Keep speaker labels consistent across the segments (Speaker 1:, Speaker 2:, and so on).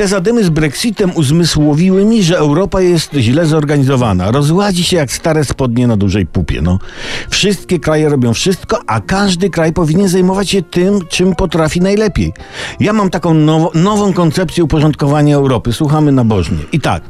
Speaker 1: Te zadymy z Brexitem uzmysłowiły mi, że Europa jest źle zorganizowana. Rozładzi się jak stare spodnie na dużej pupie. No. Wszystkie kraje robią wszystko, a każdy kraj powinien zajmować się tym, czym potrafi najlepiej. Ja mam taką nową koncepcję uporządkowania Europy. Słuchamy nabożnie. I tak,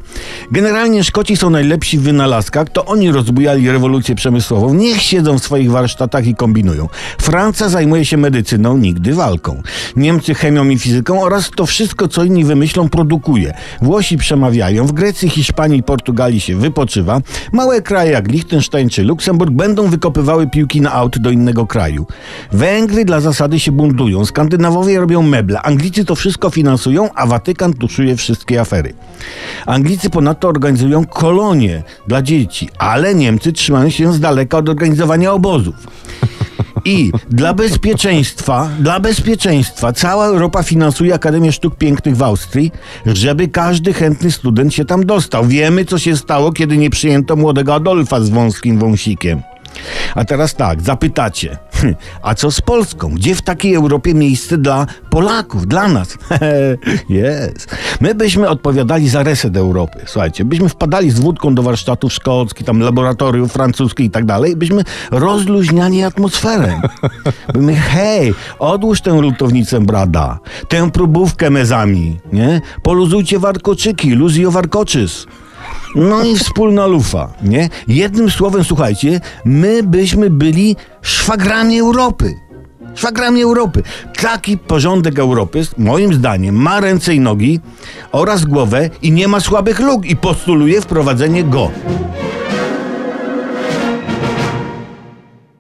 Speaker 1: generalnie Szkoci są najlepsi w wynalazkach, to oni rozbujali rewolucję przemysłową. Niech siedzą w swoich warsztatach i kombinują. Francja zajmuje się medycyną, nigdy walką. Niemcy chemią i fizyką oraz to wszystko, co inni wymyślą, produkuje. Włosi przemawiają, w Grecji, Hiszpanii i Portugalii się wypoczywa. Małe kraje jak Liechtenstein czy Luksemburg będą wykopywały piłki na aut do innego kraju. Węgry dla zasady się buntują, Skandynawowie robią meble, Anglicy to wszystko finansują, a Watykan tuszuje wszystkie afery. Anglicy ponadto organizują kolonie dla dzieci, ale Niemcy trzymają się z daleka od organizowania obozów. I dla bezpieczeństwa, dla bezpieczeństwa cała Europa finansuje Akademię Sztuk Pięknych w Austrii, żeby każdy chętny student się tam dostał. Wiemy, co się stało, kiedy nie przyjęto młodego Adolfa z wąskim wąsikiem. A teraz tak, zapytacie, a co z Polską? Gdzie w takiej Europie miejsce dla Polaków, dla nas? Jest. My byśmy odpowiadali za reset Europy. Słuchajcie, byśmy wpadali z wódką do warsztatów szkockich, tam laboratoriów francuskich i tak dalej, byśmy rozluźniali atmosferę. Byśmy, hej, odłóż tę lutownicę brada, tę próbówkę mezami, nie? Poluzujcie warkoczyki, luzio warkoczys. No i wspólna lufa, nie? Jednym słowem, słuchajcie, my byśmy byli szwagrami Europy. Szwagrami Europy. Taki porządek Europy, moim zdaniem, ma ręce i nogi oraz głowę i nie ma słabych luk i postuluje wprowadzenie go.